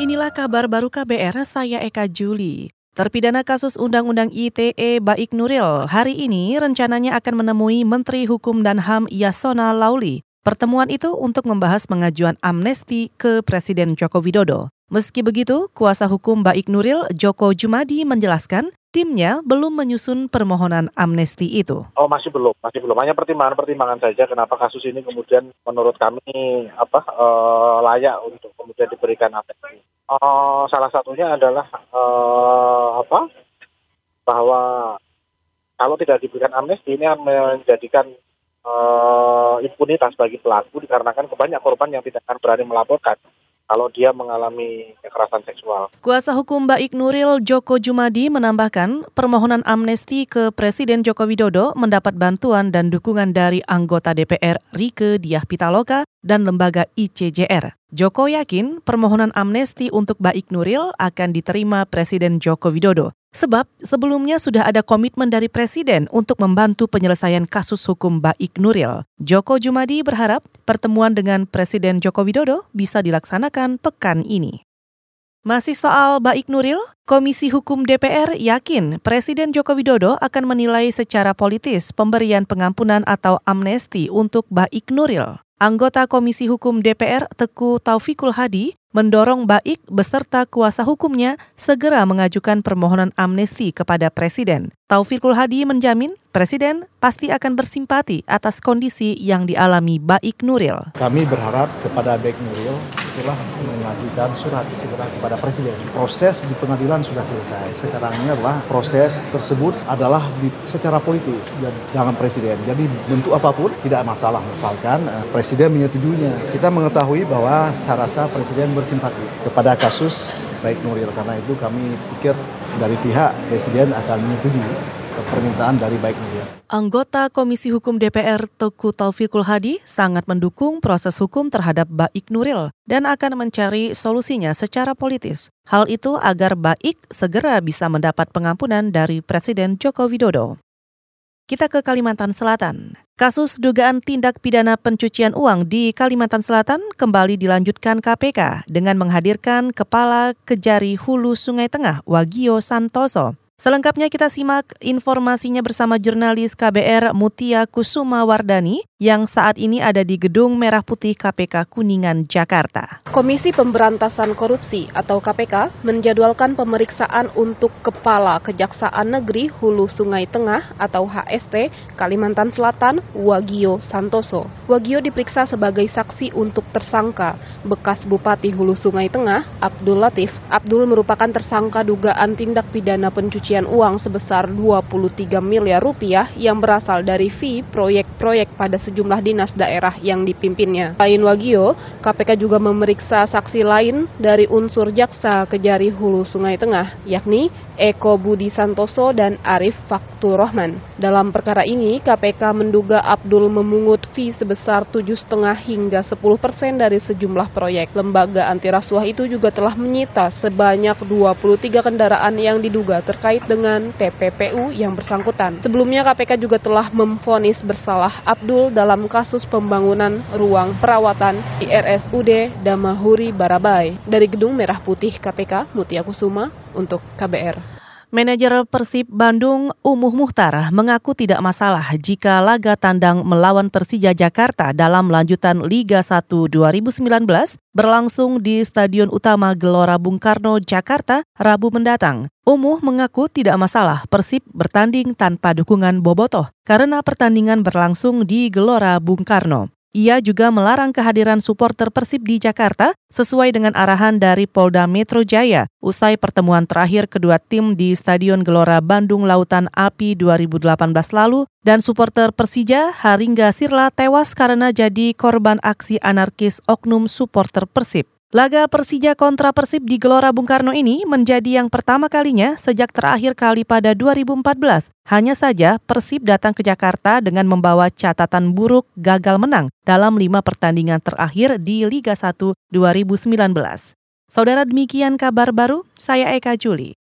Inilah kabar baru KBR, saya Eka Juli. Terpidana kasus Undang-Undang ITE Baik Nuril hari ini rencananya akan menemui Menteri Hukum dan HAM Yasona Lauli. Pertemuan itu untuk membahas pengajuan amnesti ke Presiden Joko Widodo. Meski begitu, kuasa hukum Baik Nuril Joko Jumadi menjelaskan timnya belum menyusun permohonan amnesti itu. Oh masih belum, masih belum. Hanya pertimbangan-pertimbangan saja kenapa kasus ini kemudian menurut kami apa uh, layak untuk kemudian diberikan amnesti. Uh, salah satunya adalah uh, apa bahwa kalau tidak diberikan amnesti ini menjadikan uh, impunitas bagi pelaku dikarenakan kebanyak korban yang tidak akan berani melaporkan kalau dia mengalami kekerasan seksual. Kuasa hukum Baik Nuril Joko Jumadi menambahkan permohonan amnesti ke Presiden Joko Widodo mendapat bantuan dan dukungan dari anggota DPR Rike Diah Pitaloka dan lembaga ICJR. Joko yakin permohonan amnesti untuk Baik Nuril akan diterima Presiden Joko Widodo. Sebab sebelumnya sudah ada komitmen dari Presiden untuk membantu penyelesaian kasus hukum Baik Nuril. Joko Jumadi berharap pertemuan dengan Presiden Joko Widodo bisa dilaksanakan pekan ini. Masih soal Baik Nuril, Komisi Hukum DPR yakin Presiden Joko Widodo akan menilai secara politis pemberian pengampunan atau amnesti untuk Baik Nuril. Anggota Komisi Hukum DPR Teku Taufikul Hadi mendorong Baik beserta kuasa hukumnya segera mengajukan permohonan amnesti kepada Presiden. Taufikul Hadi menjamin Presiden pasti akan bersimpati atas kondisi yang dialami Baik Nuril. Kami berharap kepada Baik Nuril itulah mengajukan surat segera kepada Presiden. Proses di pengadilan sudah selesai. Sekarang ini adalah proses tersebut adalah di, secara politis dan jangan Presiden. Jadi bentuk apa pun tidak masalah misalkan uh, Presiden menyetujuinya. Kita mengetahui bahwa saya rasa Presiden bersimpati kepada kasus baik Nuril karena itu kami pikir dari pihak Presiden akan menyetujui permintaan dari baik media. Anggota Komisi Hukum DPR Teku Taufikul Hadi sangat mendukung proses hukum terhadap Baik Nuril dan akan mencari solusinya secara politis. Hal itu agar Baik segera bisa mendapat pengampunan dari Presiden Joko Widodo. Kita ke Kalimantan Selatan. Kasus dugaan tindak pidana pencucian uang di Kalimantan Selatan kembali dilanjutkan KPK dengan menghadirkan Kepala Kejari Hulu Sungai Tengah Wagio Santoso. Selengkapnya kita simak informasinya bersama jurnalis KBR Mutia Kusuma Wardani yang saat ini ada di Gedung Merah Putih KPK Kuningan, Jakarta. Komisi Pemberantasan Korupsi atau KPK menjadwalkan pemeriksaan untuk Kepala Kejaksaan Negeri Hulu Sungai Tengah atau HST Kalimantan Selatan Wagio Santoso. Wagio diperiksa sebagai saksi untuk tersangka bekas Bupati Hulu Sungai Tengah Abdul Latif. Abdul merupakan tersangka dugaan tindak pidana pencucian uang sebesar 23 miliar rupiah yang berasal dari fee proyek-proyek pada sejumlah dinas daerah yang dipimpinnya. Selain Wagio, KPK juga memeriksa saksi lain dari unsur jaksa Kejari Hulu Sungai Tengah, yakni Eko Budi Santoso dan Arif Faktur Rohman. Dalam perkara ini, KPK menduga Abdul memungut fee sebesar 7,5 hingga 10 persen dari sejumlah proyek. Lembaga anti rasuah itu juga telah menyita sebanyak 23 kendaraan yang diduga terkait dengan TPPU yang bersangkutan. Sebelumnya KPK juga telah memfonis bersalah Abdul dalam kasus pembangunan ruang perawatan di RSUD Damahuri Barabai. Dari Gedung Merah Putih KPK, Mutia Kusuma untuk KBR. Manajer Persib Bandung Umuh Muhtar mengaku tidak masalah jika laga tandang melawan Persija Jakarta dalam lanjutan Liga 1 2019 berlangsung di Stadion Utama Gelora Bung Karno, Jakarta, Rabu mendatang. Umuh mengaku tidak masalah Persib bertanding tanpa dukungan Bobotoh karena pertandingan berlangsung di Gelora Bung Karno. Ia juga melarang kehadiran supporter Persib di Jakarta sesuai dengan arahan dari Polda Metro Jaya usai pertemuan terakhir kedua tim di Stadion Gelora Bandung Lautan Api 2018 lalu dan supporter Persija Haringga Sirla tewas karena jadi korban aksi anarkis oknum supporter Persib. Laga Persija kontra Persib di Gelora Bung Karno ini menjadi yang pertama kalinya sejak terakhir kali pada 2014. Hanya saja Persib datang ke Jakarta dengan membawa catatan buruk gagal menang dalam lima pertandingan terakhir di Liga 1 2019. Saudara demikian kabar baru, saya Eka Juli.